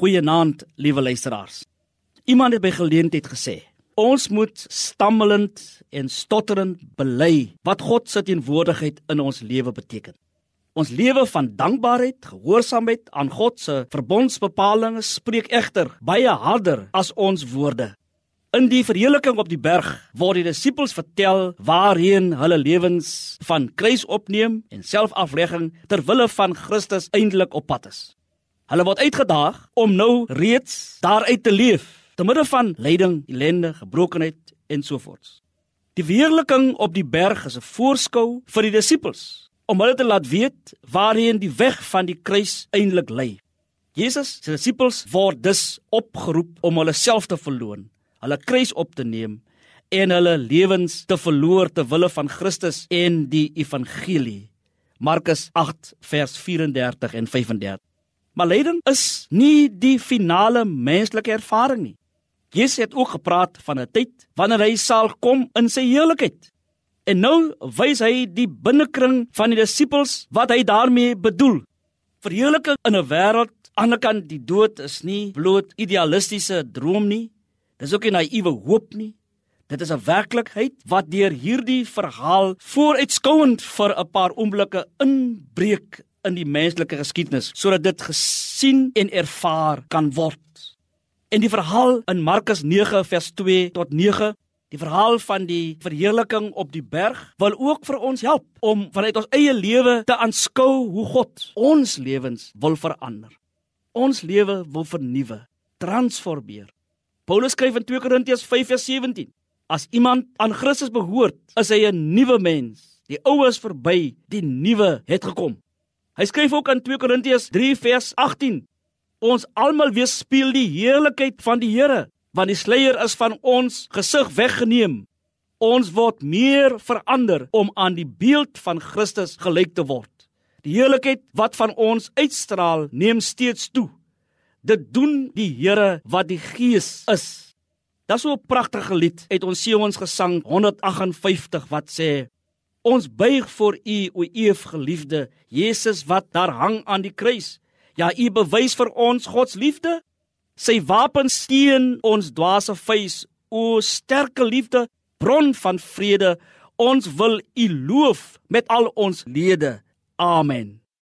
Goeienaand, liewe luisteraars. Iemand het by geleentheid gesê: "Ons moet stammelend en stotterend bely wat God se teenwoordigheid in ons lewe beteken. Ons lewe van dankbaarheid, gehoorsaamheid aan God se verbondsbepalinge spreek egter baie harder as ons woorde. In die verheerliking op die berg word die disippels vertel waarheen hulle lewens van kruis opneem en selfaflegging ter wille van Christus eintlik op pad is. Hulle word uitgedaag om nou reeds daaruit te leef te midde van lyding, ellende, gebrokenheid en so voort. Die weerliking op die berg is 'n voorskou vir die disippels om hulle te laat weet waarheen die weg van die kruis eintlik lei. Jesus se disippels word dus opgeroep om hulle self te verloon, hulle kruis op te neem en hulle lewens te verloor ter wille van Christus en die evangelie. Markus 8 vers 34 en 35. Maar lyding is nie die finale menslike ervaring nie. Jesus het ook gepraat van 'n tyd wanneer hy sal kom in sy heiligheid. En nou wys hy die binnekring van die disippels wat hy daarmee bedoel. Verheerliking in 'n wêreld aan die kant die dood is nie bloot idealistiese droom nie. Dis ook nie naïewe hoop nie. Dit is 'n werklikheid wat deur hierdie verhaal vooruitskouend vir 'n paar oomblikke inbreek in die menslike geskiedenis sodat dit gesien en ervaar kan word. En die verhaal in Markus 9 vers 2 tot 9, die verhaal van die verheerliking op die berg, wil ook vir ons help om vanuit ons eie lewe te aanskou hoe God ons lewens wil verander. Ons lewe wil vernuwe, transformeer. Paulus skryf in 2 Korintiërs 5:17: As iemand aan Christus behoort, is hy 'n nuwe mens. Die ou is verby, die nuwe het gekom. Hy skryf ook in 2 Korintiërs 3 vers 18: Ons almal weerspieël die heerlikheid van die Here, want die sluier is van ons gesig weggeneem. Ons word meer verander om aan die beeld van Christus gelyk te word. Die heerlikheid wat van ons uitstraal, neem steeds toe. Dit doen die Here wat die Gees is. Daar's so 'n pragtige lied uit ons Sion's gesang 158 wat sê Ons buig voor U, o Eef geliefde, Jesus wat daar hang aan die kruis. Ja, U bewys vir ons God se liefde. Sy wapen steen ons dwaase vuis, o sterke liefde, bron van vrede. Ons wil U loof met al ons lede. Amen.